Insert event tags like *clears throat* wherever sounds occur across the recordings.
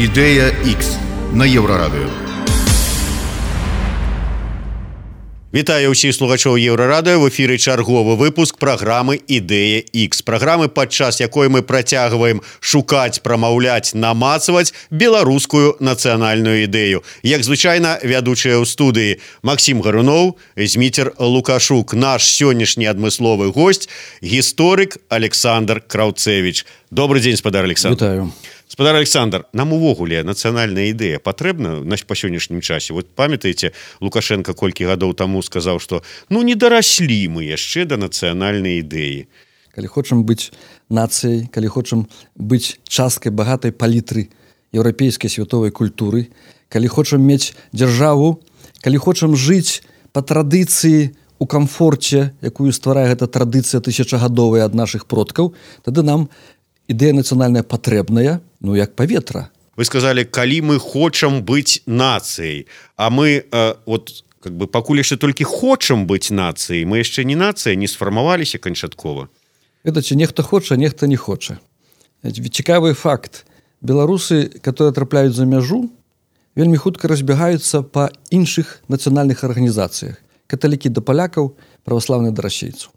Ідэя X на еўрарадыё. Вітаю ўсіх слухачоў еўрарады в эфіры чарговы выпуск праграмы ідэя X праграмы падчас якой мы працягваем шукаць прамаўляць намацаваць беларускую нацыянальную ідэю. Як звычайна вядучая ў студыі Макссім гаруноў зміцер лукашук наш сённяшні адмысловы гость гісторык Александр краўцевич добрый дзень спадар Александр спадар Александр нам увогуле нацыянальная ідэя патрэбна наш па сённяшнім часе? Вот памятаеце лукашенко колькі гадоў таму сказаў что ну не дараслі мы яшчэ да нацыянальнай ідэі калі хочам быць нацыяй калі хочам быць часткай багатай палітры еўрапейскай святовай культуры калі хочам мець дзяржаву калі хочам жыць по традыцыі у камфорце якую стварае гэта традыцыя тысячагадовая ад наших продкаў тады нам ідэя нацыянальная патрэбная ну як паветра. Вы сказали калі мы хочам быць нацыяй а мы э, вот как бы пакуль яшчэ толькі хочам быць нацыяй мы яшчэ не нацыя не сфармаваліся канчаткова. Это ці нехта хоча нехта не хоча. Цікавы факт. Беларусы которые трапляюць за мяжу вельмі хутка разбягаюцца па іншых нацыянальных арганізацыях. Каталікі да палякаў праваслаўны да расейцу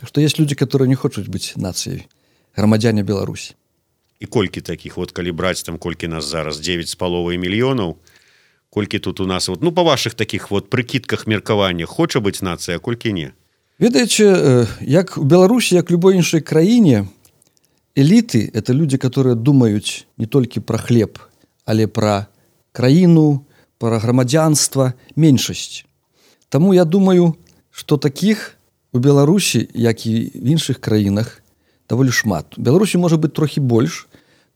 так что есть люди которые не хочуць быць нацыяй грамадзяне Беларусі і колькі таких? Вот калі браць там колькі нас зараз? 9 з паловай мільёнаў колькі тут у нас вот ну по ваших таких вот прыкідках меркавання хоча быць нацыя колькі не ведаеце як у беларусі як любой іншай краіне эліты это люди которые думаюць не толькі про хлеб але про краіну про грамадзянства меншасць Таму я думаю что таких у беларусі як і в іншых краінах даволі шмат. Беларусі можа быть трохі больш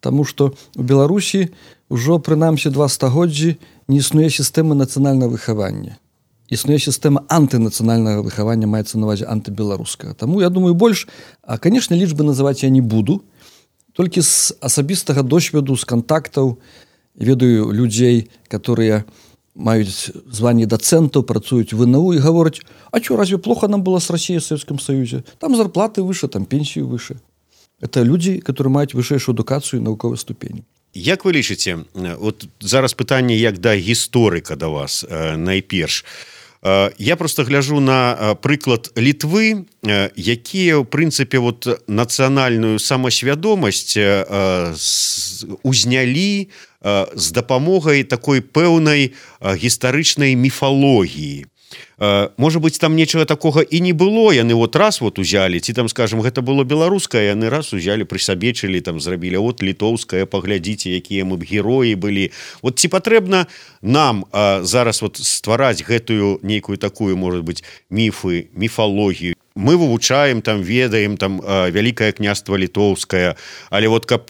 тому что у беларусі ўжо прынамсі два стагоддзі не існуе сістэмы нацыянального выхавання. Існуе сістэма антынацыянальнага выхавання маецца навазе антыбеларускага. Таму я думаю больш а конечно лічбы называть я не буду. Толькі з асабістага досведу з контактаў ведаю людзей которые у маюць званні дацэнтаў працуюць вНУ і гавораць А чё разве плохо нам было с Россией в Советском Союзе там зарплаты выше там пенсію выше это люди которые маюць вышэйшую адукацыю навуковай ступені Як вы лічыце вот зараз пытанне як да гісторыка да вас э, найперш. Я просто гляжу на прыклад літвы якія ў прынцыпе вот нацыянальную самасвядомасць узнялі у з дапамогай такой пэўнай гістарычнай міфалогіі. Можа быть там нечага такога і не было яны вот раз вот узялі ці там скажем гэта было беларускае яны раз узялі прысабечылі там зрабілі от літоўская паглядзіце якія мы б героі былі вот ці патрэбна нам а, зараз вот ствараць гэтую нейкую такую может быть міфы міфалогію мы вывучаем там ведаем там вялікае княства літоўская але вот каб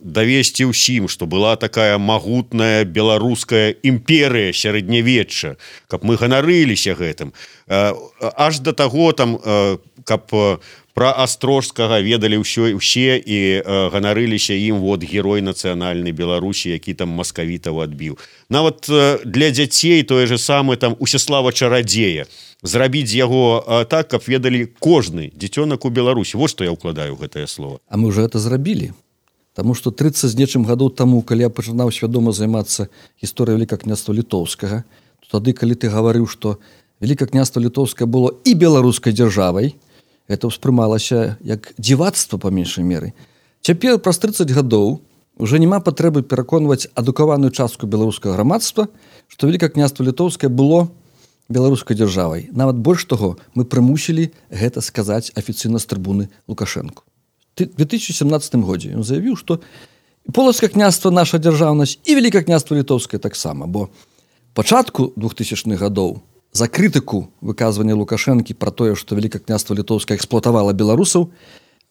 давесці ўсім что была такая магутная беларуская імперыя сярэднявечча каб мы ганарыліся гэтым. Аж до таго там каб про астрожскага ведалі ўсё усе і ганарыліся ім вот герой нацыянальнай беларусі які там маскавітаў адбіў. Нават для дзяцей тое же самое там усеслава чарадзея. то зрабіць яго так каб ведалі кожны дзіцёнак у Беларусі. Вот што я ўкладаю гэтае слово А мы уже это зрабілі. Таму что 30 з нечым гадоў таму калі я пачынаў свядома займацца гісторыя вяліка княства літоўскага тады калі ты гаварыў что вяліка княства літоўскае было і беларускай дзяржавай это ўспрымалася як дзівацтва па меншай меры. Цяпер праз 30 гадоў уже няма патрэбы пераконваць адукаваную частку беларускага грамадства что вяліка княства літоўскае было беларускай дзяржавай. Нават больш таго мы прымусілі гэта сказаць афіцыйна з трыбуны лукашэнку. 2017 годзе ён заявіў што полацка княства наша дзяржаўнасць і вяліка княства літоўская таксама бо пачатку 2000х гадоў за крытыку выказвання лукашэнкі про тое што вяліка княства літоўская эксплуатавала беларусаў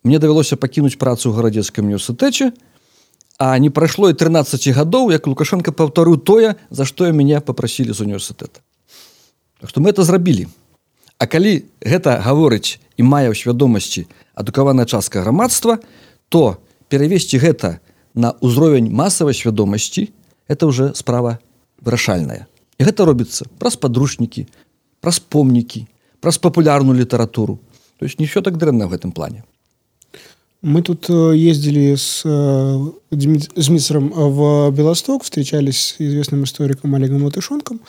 мне давялося пакінуць працу ў гарадзецкім універсітэце а не прайшло і 13 гадоў як лукашенко паўтарыў тое за што я мяне попрасілі з універсітэта Так што мы это зрабілі. А калі гэта гаворыць і мае ў свядомасці адукаваная частка грамадства, то перавесці гэта на ўзровень масавай свядомасці это уже справа вырашальная. І гэта робіцца праз падручнікі, праз помнікі, праз папулярную літаратуру. То есть не ўсё так дрэнна в гэтым плане. Мы тут э, ездили с Змитсером в Белосток, встречались с известным историком Олегом Латышонком,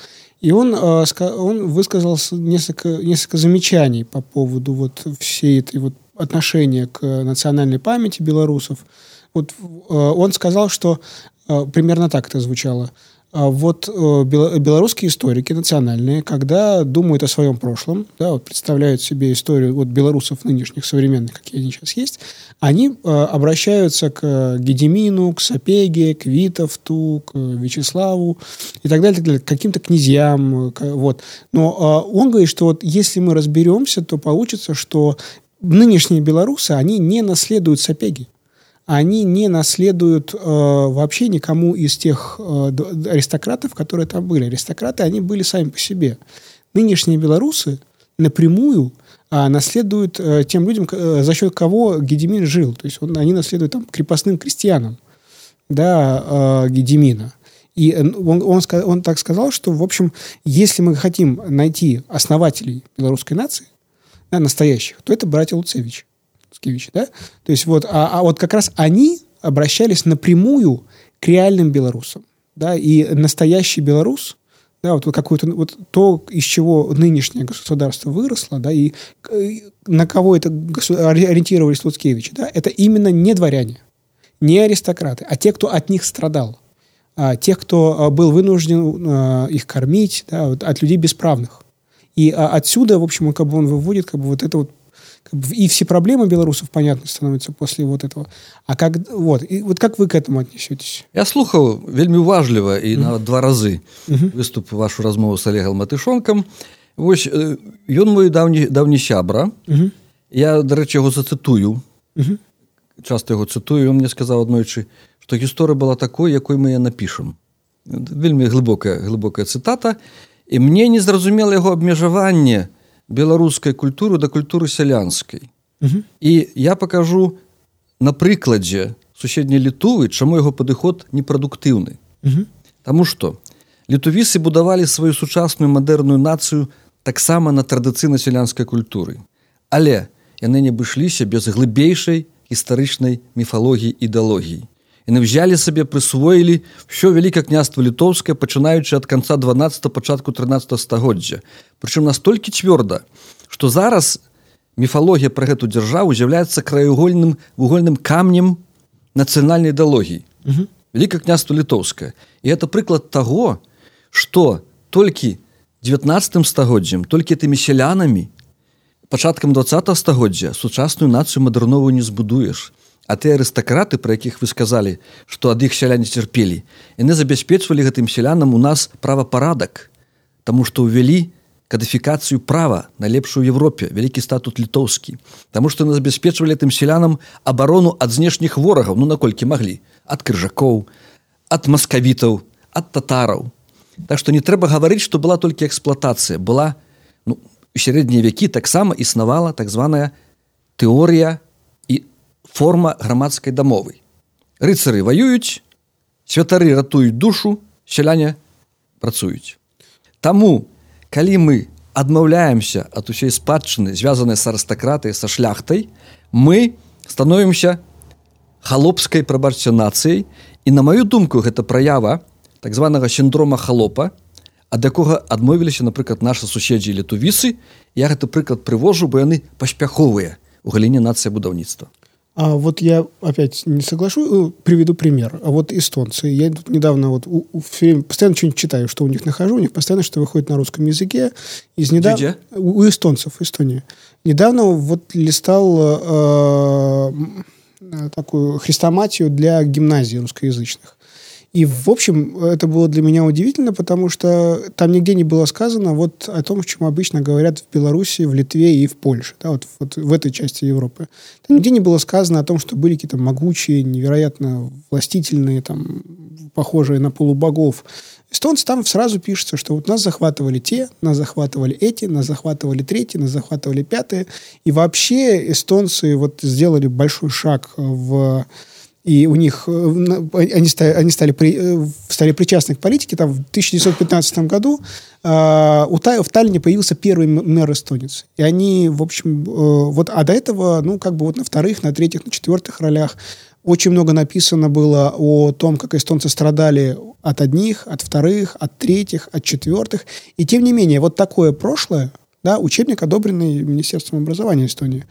и он, он высказал несколько, несколько замечаний по поводу вот всей этой вот отношения к национальной памяти белорусов. Вот он сказал, что примерно так это звучало – вот э, белорусские историки национальные, когда думают о своем прошлом, да, вот представляют себе историю вот белорусов нынешних, современных, какие они сейчас есть, они э, обращаются к Гедемину, к Сапеге, к Витовту, к Вячеславу и так далее, так далее к каким-то князьям. Вот. Но э, он говорит, что вот если мы разберемся, то получится, что нынешние белорусы, они не наследуют Сапеги они не наследуют э, вообще никому из тех э, аристократов, которые там были. Аристократы, они были сами по себе. Нынешние белорусы напрямую э, наследуют э, тем людям, э, за счет кого Гедемин жил. То есть он, они наследуют там, крепостным крестьянам да, э, Гедемина. И он, он, он так сказал, что, в общем, если мы хотим найти основателей белорусской нации, да, настоящих, то это братья Луцевич. Мицкевич, да? То есть вот, а, а вот как раз они обращались напрямую к реальным белорусам, да, и настоящий белорус, да, вот какое-то вот то, из чего нынешнее государство выросло, да, и на кого это ориентировались Луцкевичи, да, это именно не дворяне, не аристократы, а те, кто от них страдал, а, тех, кто а, был вынужден а, их кормить, да, вот, от людей бесправных. И а, отсюда, в общем, как бы он выводит как бы вот это вот и все проблемы белорусов понятны становятся после вот этого. А как вот и вот как вы к этому отнесетесь? Я слухаў вельмі уважліва і mm -hmm. нават два разы mm -hmm. выступ вашу размову с олегом матышонкам Вось ён мой даўні даўні сябра mm -hmm. я дарэчы яго зацытую mm -hmm. часто яго цытую он мне сказаў аднойчы што гісторыя была такой якой мы напішам вельмі глыбокая глыбокая цытата і мне не зразумела яго абмежаванне беларускай культуры да культуры сялянскай угу. і я покажу на прыкладзе суседняй літувы чаму яго падыход непрадуктыўны угу. Таму что літувісы будавалі сваю сучасную мадэрную нацыю таксама на традыцыйна сялянскай культуры але яны не абышліся без глыбейшай гістарычнай міфалогіі ідэалогіі яны взяли сабе прысвоілі все вяліка княства літоўскае пачынаючы ад конца 12 пачатку 13 стагоддзя. Прычым настолькі цвёрда что зараз міфалогія пра гэту дзяржаву з'яўляецца краеугольным вугольным камнем нацыянальнай ідэалогіі. Вяліка княства літоўская і это прыклад того что толькі 19 стагоддзям толькі тымі сялянамі пачаткам 20 стагоддзя сучасную нацыю мадэрновую не збудуеш А ты арыстакраты про якіх вы сказали что ад іх сяляне цярпелі яны забяспечвалі гэтым сялянам у нас правапарадак тому что увялі кадыфікацыю права на лепшую Европе вялікі статут літоўскі тому что нас забяспечвалі тым сялянам абарону ад знешніх ворагаў ну наколькі маглі ад крыжакоў ад маскавітаў ад татараў. Так что не трэба гаварыць что была толькі эксплуатацыя была ну, сярэднія вякі таксама існавала так званая тэорія форма грамадскай дамовы. Рыцары ваююць, святары ратуюць душу, сяляне працуюць. Таму, калі мы адмаўляемся ад усей спадчыны, звязанай з арыстакратай са шляхтай, мы становімся халопскай прабачце нацыяй і на маю думку гэта праява так званага сіндрома халопа, ад якога адмовіліся, напрыклад, наша суседзі летувісы, я гэты прыклад прывожу, бо яны паспяховыя у галіне нацыя будаўніцтва. А вот я опять не соглашу, э, приведу пример. А вот эстонцы. Я тут недавно вот у, у, постоянно что-нибудь читаю, что у них нахожу. У них постоянно что выходит на русском языке. Из недав... У, у эстонцев, Эстонии. Недавно вот листал э, такую хрестоматию для гимназий русскоязычных. И, в общем, это было для меня удивительно, потому что там нигде не было сказано вот о том, о чем обычно говорят в Беларуси, в Литве и в Польше, да, вот, вот в этой части Европы. Там нигде не было сказано о том, что были какие-то могучие, невероятно властительные, там, похожие на полубогов Эстонцы там сразу пишется, что вот нас захватывали те, нас захватывали эти, нас захватывали третьи, нас захватывали пятые. И вообще эстонцы вот сделали большой шаг в и у них э, они стали, они стали, при, э, стали причастны к политике. Там в 1915 году э, у Та, в Таллине появился первый мэр эстонец. И они, в общем, э, вот, а до этого, ну, как бы вот на вторых, на третьих, на четвертых ролях очень много написано было о том, как эстонцы страдали от одних, от вторых, от третьих, от четвертых. И тем не менее, вот такое прошлое, да, учебник, одобренный Министерством образования Эстонии,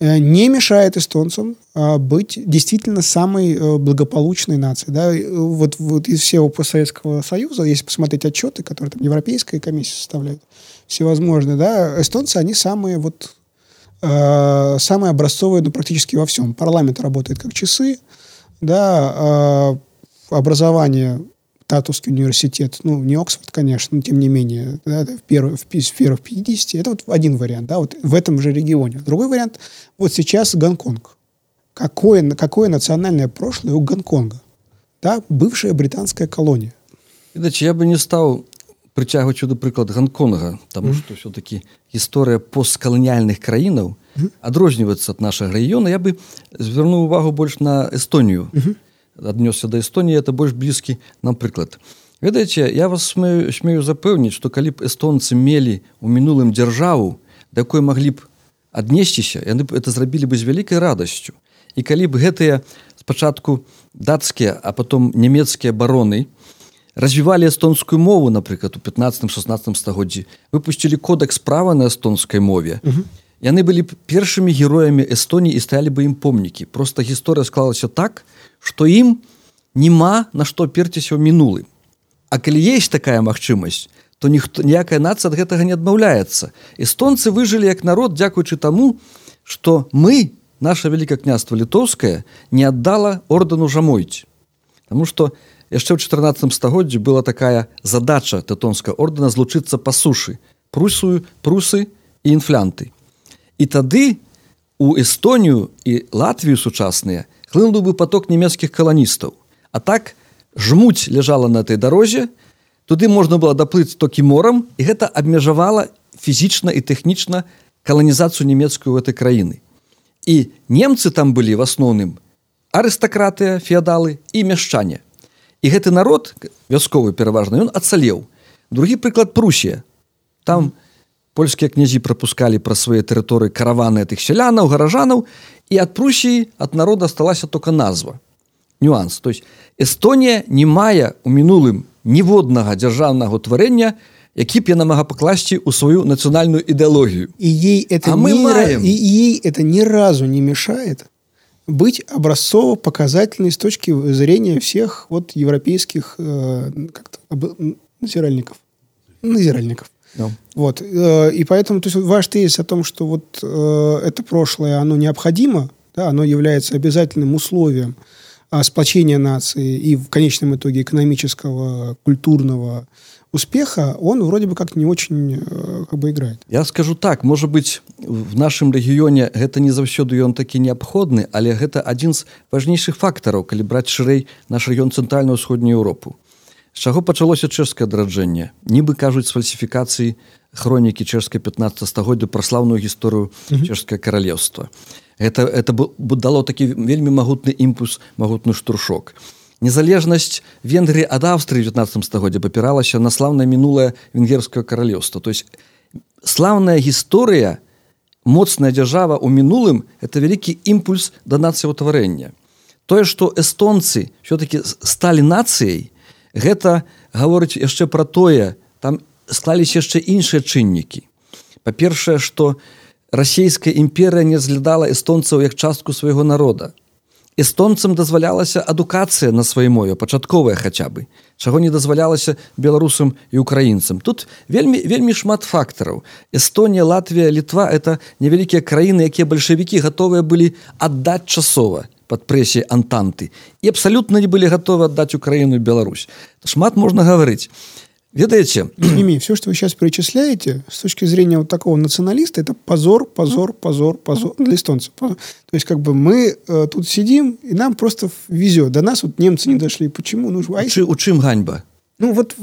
Э, не мешает эстонцам а, быть действительно самой э, благополучной нацией. Да? Вот, вот из всего постсоветского союза, если посмотреть отчеты, которые там Европейская комиссия составляет, всевозможные, да, эстонцы, они самые вот э, самые образцовые ну, практически во всем. Парламент работает как часы, да, э, образование Татовский университет, ну, не Оксфорд, конечно, но тем не менее, да, в, первых, в, в первых 50, это вот один вариант, да, вот в этом же регионе. Другой вариант, вот сейчас Гонконг. Какое, какое национальное прошлое у Гонконга? Да, бывшая британская колония. Иначе я бы не стал притягивать сюда приклад Гонконга, потому mm -hmm. что все-таки история постколониальных краинов mm -hmm. отрознивается от нашего региона. Я бы звернул увагу больше на Эстонию. Mm -hmm аднёсся да Эстоніі это больш блізкі нам прыклад ведаеце я вас смею смею запэўніць што калі б эстонцы мелі у мінулым дзяржаву да якой маглі б аднесціся яны б это зрабілі бы з вялікай радасцю. І калі б гэтыя спачатку дацкія а потом нямецкія бароны развівалі эстонскую мову напрыклад у 15 16 стагоддзі выпусцілі кодекс права на эстонскай мове яны былі б першымі героямі эстоніі і сталі бы ім помнікі. Просто гісторыя склалася так што ім нема на што перціся ў мінулы А калі есть такая магчымасць то ніхто ніякая нацыя ад гэтага не адмаўляецца. Эстонцы выжылі як народ дзякуючы таму што мы наше вялікае княства літоўскае не аддала ордэну жамойць Таму што яшчэ ў 14 стагоддзі была такая задача тэтонска ордэна злучыцца па сушы прусую прусы і інфлянты і тады у Эстонію і Латвію сучасныя хлынул бы поток нямецкіх каланістаў. А так жмуть ляжала на этой дарозе туды можна было даплыць токі морам і гэта абмежавала фізічна і тэхнічна каланізацыю нямецкую этой краіны. І немцы там былі в асноўным арыстакратыя феадалы і мяшчане. І гэты народ вясковы пераважна ён ацалеў. Другі прыклад прусія. Там польскія князі пропускалі пра свае тэрыторыі караваны тых сялянаў гаражанаў і ад прусіі ад народа сталася только назва. Нюанс. То есть Эстонія не мае у мінулым ніводнага дзяржаўнага утварэння які б яна мага пакласці ў сваю нацыянальную ідэалогію. І ей это а мы маем. і ей это ни разу не мешает быть образцово показательной с точки зрения всех вот европейских э, назиральников. Назиральников Да. Вот. Э, и поэтому то есть, ваш тезис о том, что вот э, это прошлое, оно необходимо, да, оно является обязательным условием а, сплочения нации и в конечном итоге экономического, культурного успеха, он вроде бы как не очень э, как бы играет. Я скажу так, может быть, в нашем регионе это не заўсёды ён такі неабходны, але гэта адзін з важнейшых фактараў, калі браць шырэй наш рэгіён цэнтральна-ўсходнюю Еўропу. З чаго пачалося чэшскае адраджэнне? Нібы кажуць з фальсіфікацыі хронікі чэшскай 15 стагоддзя пра слаўную гісторыю чэшскае каралеўства. Это это дало такі вельмі магутны імпульс магутны штуршок. Незалежнасць венгрыі ад австрыі 19 стагоддзя папіралася на слаўнае мінулае венгерскае каралеўства. То есть слаўная гісторыя моцная дзяржава ў мінулым это вялікі імпульс да нацыяўтварэння тое што эстонцы все-таки сталі нацыяй гэта гаворыць яшчэ пра тое там склаліся яшчэ іншыя чыннікі. Па-першае што расійская імперыя не разглядала эстонцаў як частку свайго народа. Эстонцам дазвалялася адукацыя на сваёй мове пачатковая хаця бы чаго не дазвалялася беларусам і украінцам тут вельмі вельмі шмат фактараў. Эстонія Латвія літва это невялікія краіны якія бальшавікі гатовыя былі аддаць часова под прэсіяй антанты і абсалютна не былі готовы аддаць украіну Беларусь шмат можна гаварыць ведаеце ними все что вы сейчас перечисляете с точки зрения вот такого националиста это позор позор позор позор для эстонцев то есть как бы мы э, тут сидим и нам просто везет до нас вот немцы не дошли почему ну а если... у чым ганьба ну вот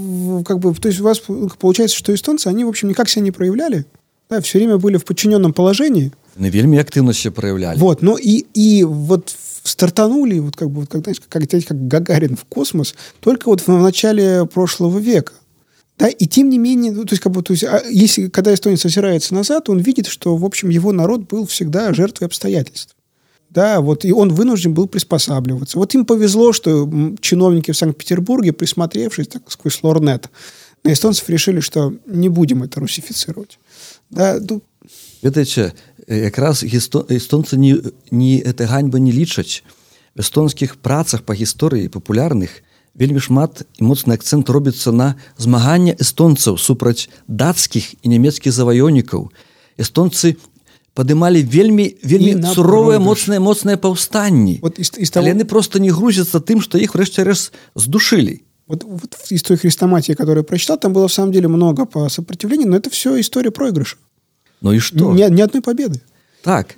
как бы то есть у вас получается что эстонцы они в общем никак себя не проявляли да, все время были в подчиненном положении на вельмі актыўна все проявляли вот но и и вот стартанули, вот как бы, вот, как, знаешь, как, как Гагарин в космос, только вот в начале прошлого века. Да, и тем не менее, ну, то есть, как бы, то есть, а если, когда эстонец озирается назад, он видит, что, в общем, его народ был всегда жертвой обстоятельств. Да, вот, и он вынужден был приспосабливаться. Вот им повезло, что чиновники в Санкт-Петербурге, присмотревшись так, сквозь лорнет, на эстонцев решили, что не будем это русифицировать. Да, ну, ведаеце якраз эстонцы не, не это ганьба не лічаць. В эстонскіх працах па гісторыі папулярных вельмі шмат і моцны акцэнт робіцца на змаганне эстонцаў супраць дацкіх і нямецкіх заваённікаў. Эстонцы падымалі вельмі вельмі суровыя моцныя моцныя паўстанні. Вот, того... яны просто не грузяцца тым што іх рэшце рэз здушылі. Вот, вот из той хрестоматии, которую я прочитал, там было в самом деле много по сопротивлению, но это все история проигрыша. Ну и что? Ни, ни одной победы. Так.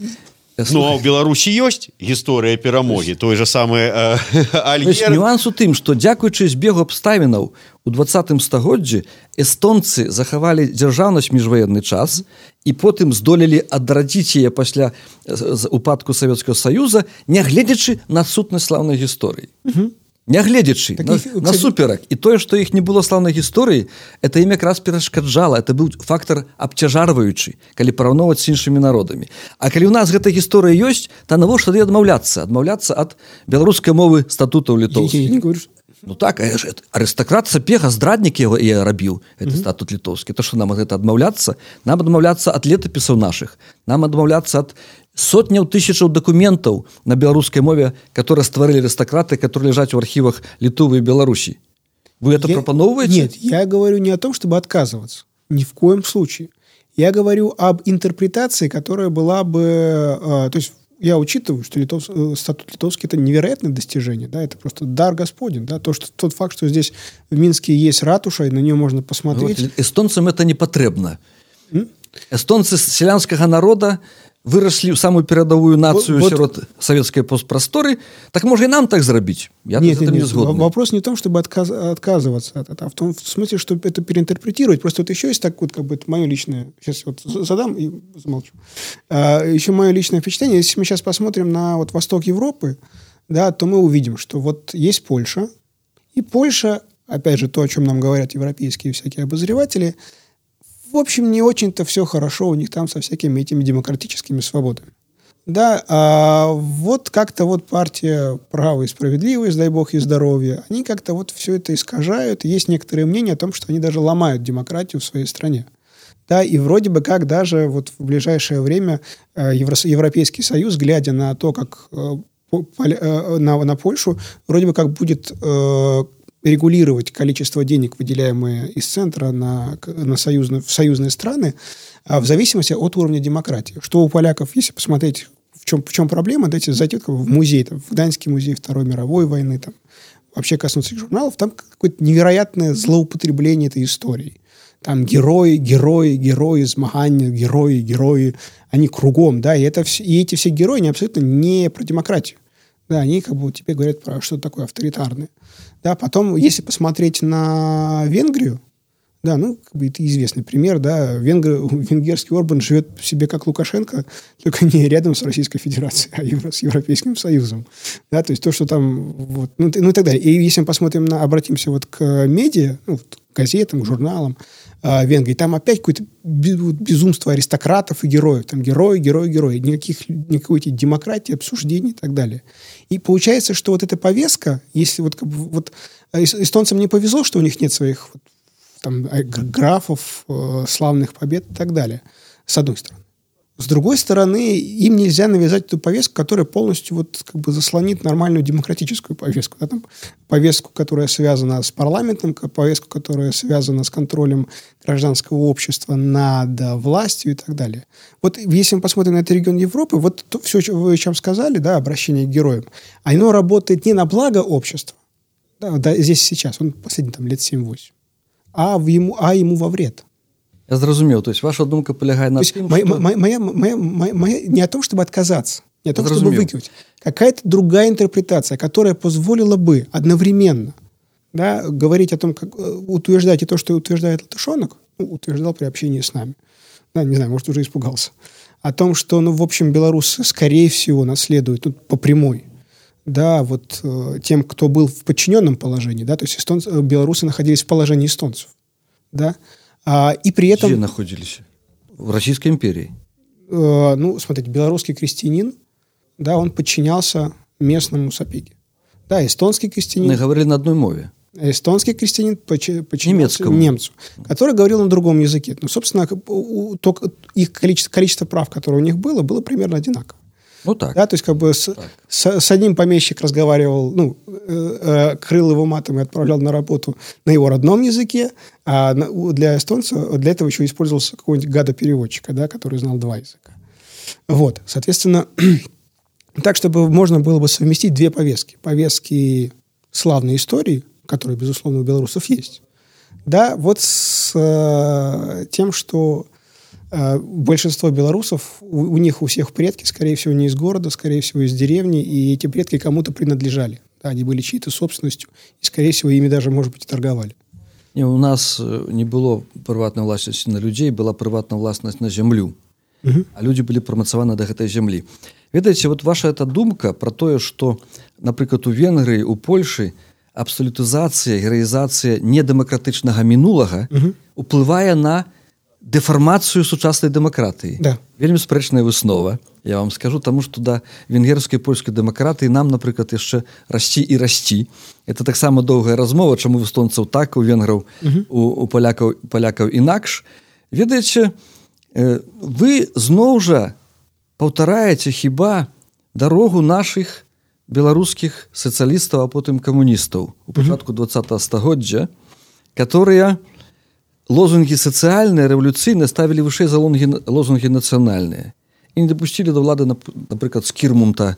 Ну, а ў беларусі ёсць гісторыя перамогі той же самы э, нюанс у тым што дзякуючы збегу абставінаў у двадцатым стагоддзі эстонцы захавалі дзяржаўнасць міжваенны час і потым здолелі адрадзіць яе пасля упадку савецкага саюза нягледзячы на сутнасць слаўнай гісторыі нягледзячы на, на суперак. І тое што іх не было слаўнай гісторыі это ім якраз перашкаджала это быў фактор абцяжарваючы калі параўноўваць з іншымі народамі А калі у нас гэта гісторыя ёсць то навошта тады адмаўляцца адмаўляцца ад беларускай мовы статутаў літоў Ну так арыстакрат сапега здраднік яго і рабіў это mm -hmm. статут літоўскі то што нам гэта адмаўляцца нам адмаўляцца ад летапісаў наших. Нам адмаўляцца ад сотняў тысячаў дакументаў на беларускай мове которые стварылі арыстакраты которые лежаць у архівах літувы Беларусі вы это я, пропановываете? Нет я говорю не о том чтобы отказываться. Ни в коем случае. Я говорю об интерпретации которая была бы э, то есть я учитываю, что литов, э, статут литовский это невероятное достижение, да, это просто дар Господень, да, то, что тот факт, что здесь в Минске есть ратуша, и на нее можно посмотреть. Вот, эстонцам это не потребно. Эстонцы селянского народа выраслі ў самую перадавую нацыю вот, сярод савецкай постпрасторы так можа і нам так зрабіць я нет, нет, нет, вопрос не в том чтобы отказ, отказываться от этого а в том в смысле чтобы это переинтерпретировать просто вот еще есть так вот как бы это мое личное сейчас вот задам и замолчу а, еще мое личное впечатление если мы сейчас посмотрим на вот восток Европы да то мы увидим что вот есть Польша и Польша опять же то о чем нам говорят европейские всякие обозреватели – в общем, не очень-то все хорошо у них там со всякими этими демократическими свободами. Да, а вот как-то вот партия «Право и справедливость», дай бог и здоровье, они как-то вот все это искажают. Есть некоторые мнения о том, что они даже ломают демократию в своей стране. Да, и вроде бы как даже вот в ближайшее время э, Европейский Союз, глядя на то, как э, э, на, на Польшу, вроде бы как будет регулировать количество денег, выделяемые из центра на, на союзные, в союзные страны, а в зависимости от уровня демократии. Что у поляков, если посмотреть, в чем, в чем проблема, дайте зайти в музей, там, в Гданьский музей Второй мировой войны, там, вообще коснуться журналов, там какое-то невероятное злоупотребление этой историей. Там герои, герои, герои, змагания, герои, герои, они кругом, да, и, это, и эти все герои, они абсолютно не про демократию. Да, они как бы тебе говорят про что такое авторитарное. Да, потом, если посмотреть на Венгрию, да, ну, как бы это известный пример, да, венгр, *laughs* венгерский Орбан живет себе как Лукашенко, только не рядом с Российской Федерацией, а евро, с Европейским Союзом. Да, то есть то, что там, вот, ну, ну и так далее. И если мы посмотрим на, обратимся вот к медиа, ну, к газетам, к журналам, э, Венгрии, там опять какое-то безумство аристократов и героев. Там герои, герои, герои. Никаких, никакой демократии, обсуждений и так далее. И получается, что вот эта повестка, если вот, вот э, эстонцам не повезло, что у них нет своих вот, там, э, графов, э, славных побед и так далее, с одной стороны. С другой стороны, им нельзя навязать эту повестку, которая полностью вот как бы заслонит нормальную демократическую повестку. Да, там, повестку, которая связана с парламентом, повестку, которая связана с контролем гражданского общества над властью и так далее. Вот если мы посмотрим на этот регион Европы, вот то, все, что вы чем сказали, да, обращение к героям, оно работает не на благо общества, да, да, здесь сейчас, он последний там лет 7-8, а, в ему, а ему во вред. Я зразумеў то есть ваша думка полягает на тым, моя, что... моя, моя, моя, моя, моя, не о том чтобы отказаться не о том чтобы выкинуть какая-то другая интерпретация которая позволила бы одновременно да, говорить о том как э, утверждать и то что утверждает латышонок ну, утверждал при общении с нами да, не знаю может уже испугался о том что ну в общем белорусы скорее всего наследуют тут по прямой да, вот э, тем, кто был в подчиненном положении, да, то есть эстонцы, э, белорусы находились в положении эстонцев, да, а, и при этом... Где находились? В Российской империи? Э, ну, смотрите, белорусский крестьянин, да, он подчинялся местному сапеге. Да, эстонский крестьянин... Мы говорили на одной мове. Эстонский крестьянин подчинялся Немецкому. немцу, который говорил на другом языке. Ну, собственно, у- только их количество, количество прав, которое у них было, было примерно одинаково. Ну так. Да, то есть как бы с, с, с одним помещик разговаривал, ну, крыл его матом и отправлял на работу на его родном языке, а для эстонца для этого еще использовался какой-нибудь гада-переводчика, да, который знал два языка. Вот, соответственно, *clears throat* так, чтобы можно было бы совместить две повестки. Повестки славной истории, которые, безусловно, у белорусов есть, да, вот с э, тем, что э, большинство белорусов, у, у них у всех предки, скорее всего, не из города, скорее всего, из деревни, и эти предки кому-то принадлежали. Да, они были чьей-то собственностью, и, скорее всего, ими даже, может быть, и торговали. Не, у нас э, не было прыватнай власнасці на людзей была прыватная власнасць на зямлю а людзі былі прымацаваны да гэтай зямлі ведаеце вот ваша эта думка про тое что напрыклад у венгрыі у польшы абсалютызацыя гераізацыя недэмакратычнага мінулага уплывае на дэфармацыю сучаснай дэмакратыі Да. вельмі спрэчная выснова я вам скажу таму что да венгерскай польскай дэмакратыі нам напрыклад яшчэ расці і расці. Это таксама доўгая размова чаму у эстонцаў так у венграў у, у палякаў палякаў інакш. Ведаеце э, вы зноў жа паўтараеце хіба дарогу наших беларускіх сацыялістаў а потым камуністаў у пачатку два стагоддзя которые лозунги сацыяльныя рэвалюцыйныя ставілі вышэй за лозунги, лозунги нацыянальныя і не дапусцілі да ўлады нап- напрыклад скірмунта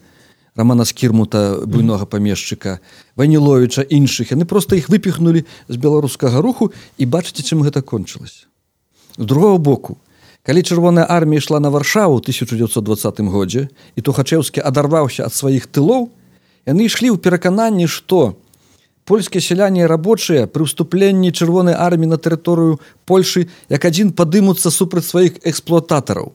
романа скірмута буйнога памешчыка ваніловича іншых яны просто іх выпіхнули з беларускага руху і бачыце чым гэта кончылася з другого боку калі чырвоная армія ішла на варшаву 1920 годзе і тухачеўскі адарваўся ад сваіх тылоў яны ішлі ў перакананні што польскія сяляне і рабочыя пры ўступленні чырвонай арміі на тэрыторыю польшы як адзін падымуцца супраць сваіх эксплуататараў.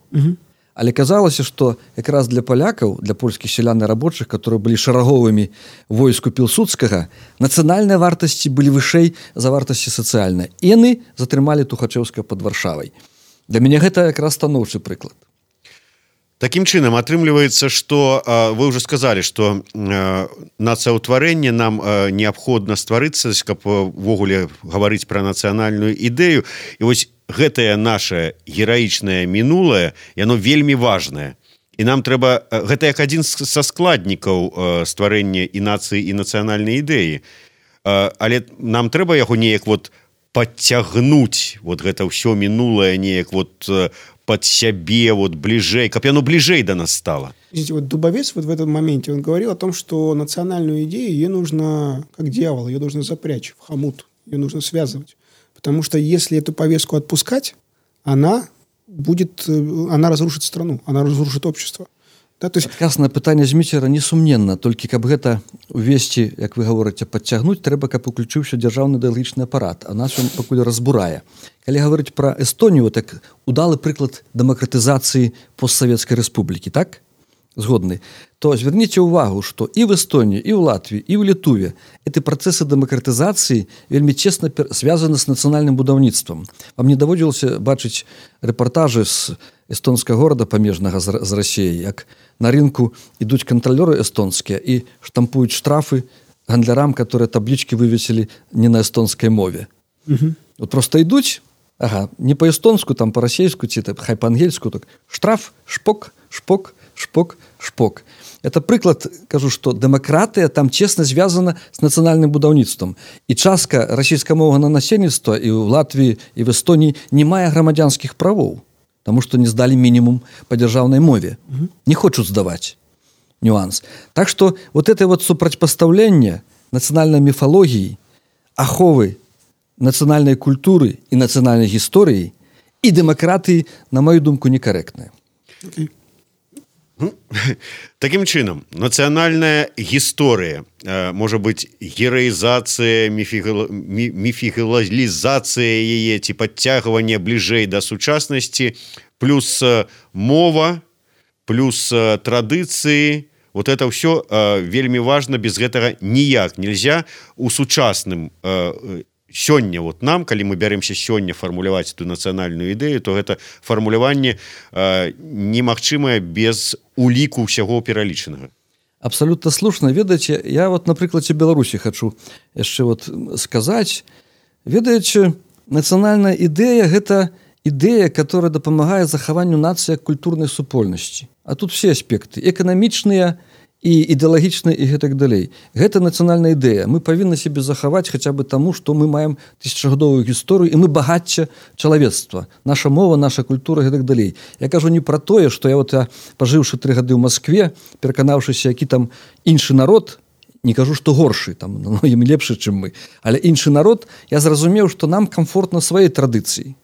Але казалася што якраз для палякаў для польскіх сялян і рабочых которые былі шараговымі войску пілсудскага нацыянальныя вартасці былі вышэй за вартасці сацыяльныя. І яны затрымалі тухачеўска под варшавай. Для мяне гэта якраз станоўчы прыклад Такім чынам атрымліваецца што вы уже сказали что нацыяўтварэнне нам а, неабходна стварыцца каб увогуле гаварыць пра нацыянальную ідэю і вось гэтае наше гераічнае мінулае яно вельмі важное і нам трэба гэта як адзін са складнікаў стварэння і нацыі і нацыянальнай ідэі. Але нам трэба яго неяк вот подцягнуць вот гэта ўсё мінулае неяк вот э, под сябе вот бліжэй каб яно бліжэй до нас стало Видите, вот Дубовец вот в этом моменте, он говорил о том, что национальную идею, ее нужно, как дьявол, ее нужно запрячь в хомут, ее нужно связывать. Потому что если эту повестку отпускать, она будет, э, она разрушит страну, она разрушит общество. Да, то есть адказ на пытанне зміцера несумненна толькі каб гэта увесці як вы гаворыце падцягнуць трэба каб уключыўся дзяржаўны ідэалагічны апарат а нас ён пакуль разбурае. Калі гаварыць пра эстонію так удалы прыклад дэмакратызацыі постсавецкай рэспублікі так? Згодны. То зверніце ўвагу што і в эстонії і ў латвіі і ў літуве эти працэсы дэмакратызацыі вельмі пер- связаны з нацыянальным будаўніцтвам. Вам не даводзілася бачыць рэпартажы з эстонскага горада памежнага з, з рассіяй як на рынку ідуць кантралёры эстонскія і штампуюць штрафы гандлярам которые таблічкі вывесілі не на эстонскай мове. Вот просто ідуць ага не по-эстонску там по-расейску ці так хай па-ангельску так штраф шпок шпок шпок шпок. Это прыклад кажу что дэмакратыя там чесна звязана с нацыянальным будаўніцтвам. І частка расійскамоўнага насельніцтва і ў латвіі і в эстонії не мае грамадзянскіх правоў тому что не здалі мінімум по дзяржаўнай мове. Не хочуць здаваць нюанс. Так что вот это вот супрацьпастаўленне нацыянальнай міфалогіі аховы нацыянальнай культуры і нацыянальнай гісторыі і дэмакратыі на мою думку некарэктная *laughs* Такім чынам нацыянальная гісторыя э, можа быць гераізацыя міфігалізацыя яе ці падцягванне бліжэй да сучаснасці плюс э, мова плюс э, традыцыі вот это все вельмі важно без гэтага ніяк нельзя у сучасным сёння вот нам калі мы бяремся сёння фармуляваць эту нацыянальную ідэю то гэта фармуляванне немагчымае без уліку ўсяго пералічанага. Абсолютно слушна. Ведаеце я вот на прыкладзе беларусі хочу яшчэ вот сказаць. Ведаючы нацыянальная ідэя гэта ідэя которая дапамагае захаванню нацыя культурнай супольнасці. А тут все аспекты эканамічныя і ідэалагічна і гэтак далей. Гэта нацыянальная ідэя. Мы павінны себе захаваць хаця бы таму что мы маем тысячагадовую гісторыю і мы багацце чалавецтва. Наша мова наша культура гэтак далей. Я кажу не про тое что я вот я пажыўшы тры гады ў Москве пераканаўшыся які там іншы народ не кажу что горшы там *laughs* ім лепшы чым мы але іншы народ я зразумеў что нам комфортна сваёй традыцыі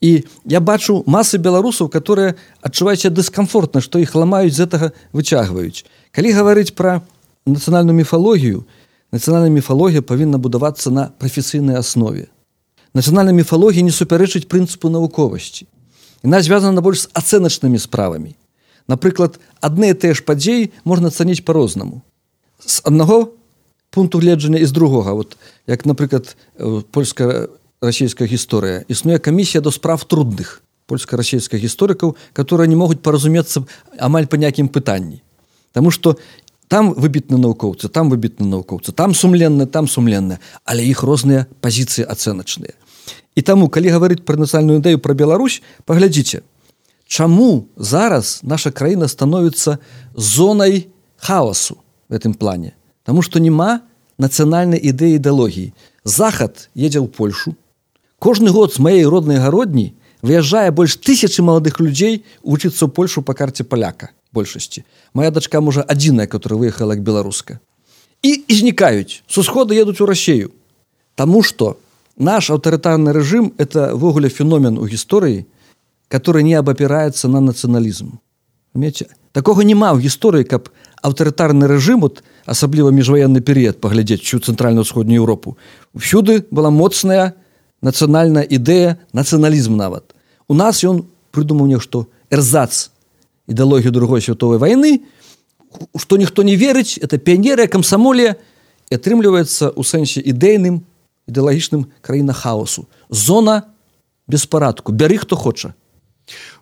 і я бачу масы беларусаў которые адчуваюць дыскамфортна что іх ламаюць з гэтага выцягваюць калі гаварыць пра нацыянальную міфалогію нацыянальная міфалогія павінна будавацца на прафесійнай аснове. Нацыянальная міфалогія не супярэчыць прынцыпу навуковасці. Яна звязана больш з ацэначнымі справамі. Напрыклад адны тыя ж падзеі можна цаніць по-рознаму з аднаго пункту гледжання і з другога. Вот як напрыклад польская расійская гісторыя існуе камісія до справ трудных польска-расійскіх гісторыкаў которые не могуць паразумецца амаль па някім пытанні. Таму что там выбітны навукоўцы там выбітны навукоўцы там сумленны там сумленны але іх розныя пазіцыі ацэначныя і таму калі гаварыць пра нацыянальную ідэю пра Беларусь паглядзіце чаму зараз наша краіна становіцца зонай хаосу в этом плане? Таму что няма нацыянальнай ідэі ідэалогіі захад едзе ў Польшу кожны год з маей роднай гародні выязджае больш тысячи маладых людзей вучыцца ў Польшу па карце паляка большасці. Моя дачка можа адзіная которая выехала к беларуска. І і знікаюць. С усхода едуць у рассею Таму что наш аўтарытарны рэжым это ввогуле феномен у гісторыі который не абапірается на нацыяналізм. Такого няма ў гісторыі каб аўтарытарны рэжым вот асабліва міжваенны перыяд паглядзець всю цэнтральна-сходнюю Еўропу. Всюды была моцная нацыянальная ідэя нацыяналізм нават. У нас ён прыдумаў нешто эрзац ідэалогію другой святовой войны что ніхто не верыць это піянеры камсамоле і атрымліваецца у сэнсе ідэйным ідэалагічным краіна хаосу. Зона беспарадку. Бяры хто хоча.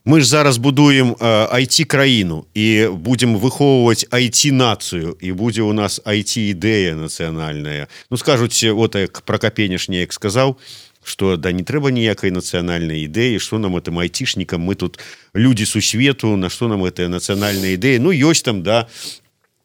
Мы ж зараз будуем айти краіну і будем выхоўваць айти нацыю і будзе у нас айти ідэя нацыянальная. Ну скажуць вот як про капенеш неяк сказаў что да не трэба ніякай нацыянальнай ідэі что нам этим айцішнікам мы тут люди сусвету на что нам гэтая нацыянальная ідэя ну ёсць там да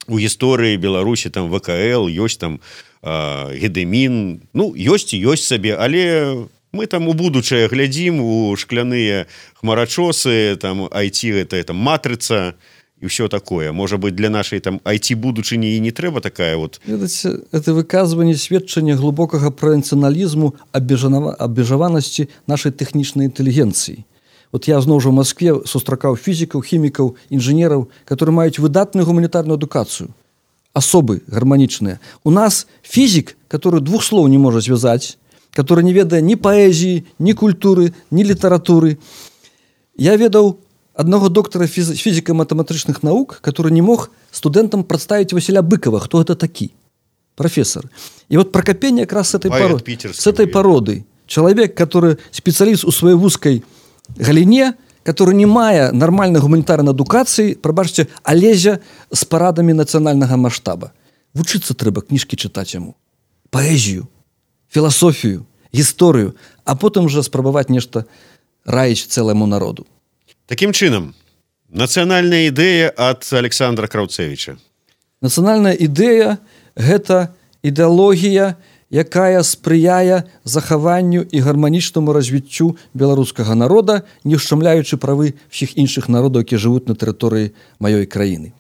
у гісторыі беларусі там вКл ёсць там гедемін ну ёсць ёсць сабе але мы там у будучае глядзім у шкляныя хмарачосы там айти это это матрыца и і все такое. Можа быть для нашай там айти будучыні і не трэба такая вот Ведаце, это выказванне сведчання глубокага праэнцыяналізму абмежаванасці нашай тэхнічнай інтэлігенцыі. Вот я зноў жа Москве сустракаў фізікаў хімікаў інжынераў которые маюць выдатную гуманітарную адукацыю. Асобы гарманічныя. У нас фізік который двух слоў не можа звязаць который не ведае ні паэзіі ні культуры ні літаратуры. Я ведаў аднаго доктара фізіка-матэматрычных навук который не мог студэнтам прадставіць Васіля быкова хто это такі профессор. І вот прокапение как раз с этой пород... с этой породы чалавек который спецыяліст у сваёй вузкай галіне который не мае нармальной гуманітарнай адукацыі прабачце алезя з парадамі нацыянальнага маштаба вучыцца трэба кніжкі чытаць яму паэзію філасофію гісторыю а потым жа спрабаваць нешта раіць цэламу народу Такім чынам нацыянальная ідэя ад Александра Краўцевича. Нацыянальная ідэя гэта ідэалогія, якая спрыяе захаванню і гарманічнаму развіццю беларускага народа, не ўшчамляючы правы ўсіх іншых народаў, які жывуць на тэрыторыі маёй краіны.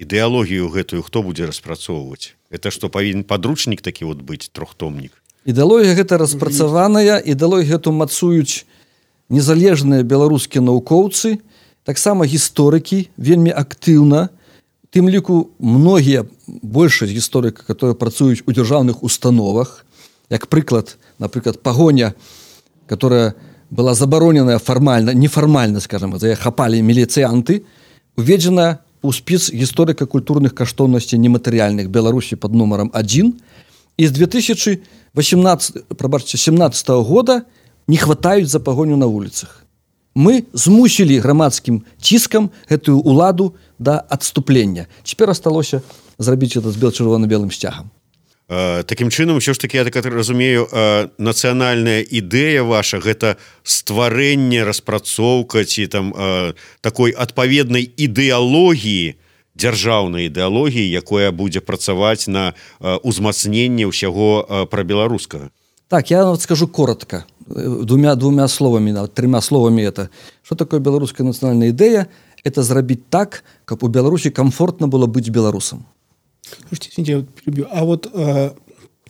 Ідэалогію гэтую хто будзе распрацоўваць. Это што павінен падручнік такі вот быць трохтомнік. Ідэалогія гэта распрацаваная, ідэалогію гэту мацуюць незалежныя беларускія навукоўцы таксама гісторыкі вельмі актыўна. Тым ліку многія большасць гісторыка которые працуюць у дзяржаўных установах як прыклад напрыклад пагоня которая была забароненая фармальна нефармальна скажем за хапалі міліцыянты уведзена у спіс гісторыка-культурных каштоўнасцей нематэрыяльных беларусі под нумаром 1 і з 2018 прабачце 17 -го года не хватаюць за пагоню на вуліцах. Мы змусілі грамадскім ціскам гэтую уладу да адступлення. Цяпер асталося зрабіць это з бел чырвона-белым сцягам Такім чынам ўсё ж таки я так разумею нацыянальная ідэя ваша гэта стварэнне распрацоўка ці там такой адпаведнай ідэалогіі дзяржаўнай ідэалогіі якое будзе працаваць на узмацненне ўсяго пра беларускага так я вот скажу коротко двумя двумя словамі на тремя словамі это что такое беларуская нацыянальная ідэя это зрабіць так каб у беларусі комфортно было быць беларусам Слушайте, извините, я перебью. А вот э,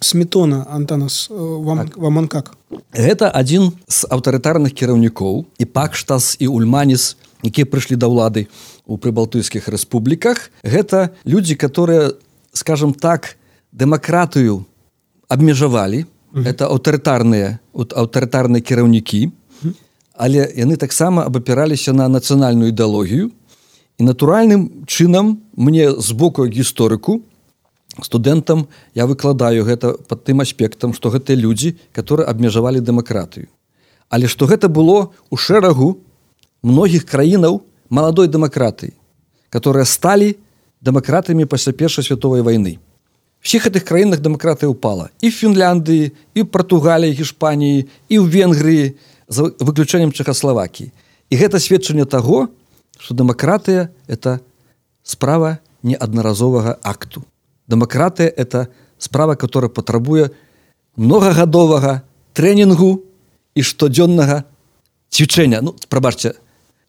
Сметона, Антанас, э, вам, Так. вам он как? Гэта адзін з аўтарытарных кіраўнікоў і пакштас і ульманіс якія прыйшлі да ўлады у прыбалтыйскіх рэспубліках гэта людзі которые скажем так дэмакратыю абмежавалі это аўтарытарныя аўтарытарныя кіраўнікі але яны таксама абапіраліся на нацыянальную ідэалогію. І натуральным чынам мне з боку гісторыку студэнтам я выкладаю гэта под тым аспектам што гэтыя людзі которые абмежавалі дэмакратыю. Але што гэта было у шэрагу многіх краінаў маладой дэмакратыі которые сталі дэмакратамі пасля першай святовай войны всіх гэтых краінах дэмакратыя упала і фінляндыі і португаліі гішпаніі і ў венгрыі за выключэннем чехаславакіі і гэта сведчанне таго что дэмакратыя это справа неаднаразовага акту. Дэмакратыя это справа которая патрабуе многагадовага трэнінгу і штодзённага цвічэння. Ну прабачце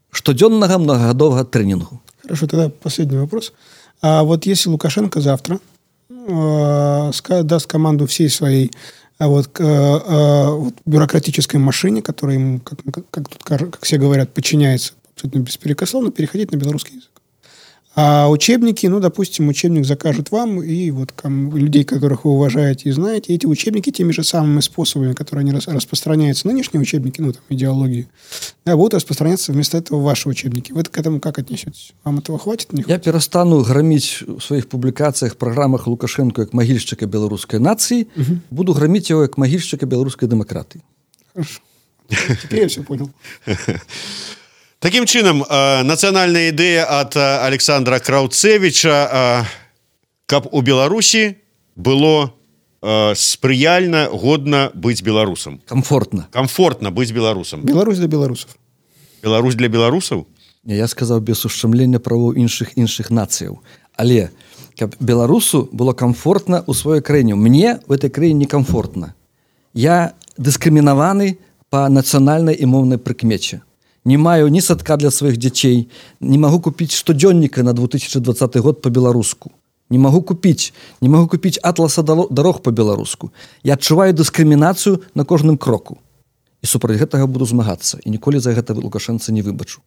штодзённага многагадовага трэнінгу. Хорошо, тогда последний вопрос. А вот если Лукашенко завтра ска- даст команду всей своей а вот, к, э, э, вот бюрократической машине, которая ему, как, как, как тут как все говорят, подчиняется абсолютно беспрекословно, переходить на белорусский язык. А учебники, ну, допустим, учебник закажут вам и вот ком- людей, которых вы уважаете и знаете, эти учебники теми же самыми способами, которые они рас- распространяются, нынешние учебники, ну, там, идеологии, да, будут распространяться вместо этого ваши учебники. Вы к этому как отнесетесь? Вам этого хватит? Не я хватит? перастану граміць у сваіх публікацыях праграмах лукашенко як магільшчыка беларускай нацыі буду граміць яго як магільшчыка беларускай дэмакратыі Хорошо. Теперь я все понял. *laughs* Такім чынам э, нацыянальная ідэя ад Александра Краўцевіча э, каб у Беларусі было э, спрыяльна годна быць беларусам. Комфортна комфортна быць беларусам. Беларусь для белорусов. Беларусь для беларусаў? Я сказаў без ушчамлення правоў іншых іншых нацыяў але каб беларусу было комфортна у сваёй краіне мне в этой краіне некомфортна я дыскрымінаваны по нацыянальнай і моўнай прыкмече не маю ні садка для сваіх дзяцей не магу купіць штодзённіка на 2020 год по-беларуску не магу купіць не магу купіць атласа дарог по-беларуску я адчуваю дыскрымінацыю на кожным кроку. І супраць гэтага буду змагацца і ніколі за гэта лукашэнца не выбачу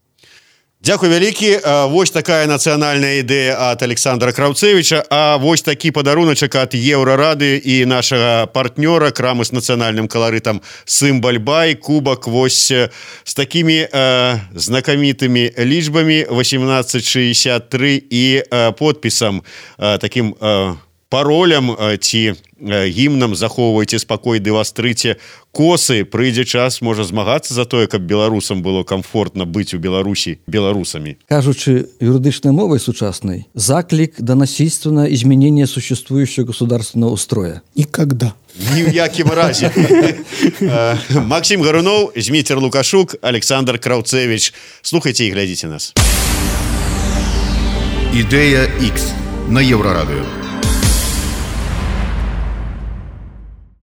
Дякую вялікі Вось такая нацыянальная ідэя ад Александра Краўцевіча. А вось такі падаруначак ад еўрарады і нашага партнёра крамы з нацыянальным каларытам сымбальбай кубак вось з такімі э, знакамітымі лічбамі 1863 і э, подпісам э, таким э, паролям э, ці э, гімнам захоўвайце спакой ды вастрыце косы. Прыйдзе час можа змагацца за тое каб беларусам было комфортна быць у беларусі беларусамі. Кажучы юрыдычнай мовай сучаснай заклік да насильственного изменения существующего государственного устроя. Никогда. ні ў якім разе Максим гаруноў зміцер лукашук Александр краўцевич слухайте і глядзіце нас. Ідэя X на Еўрарадыё.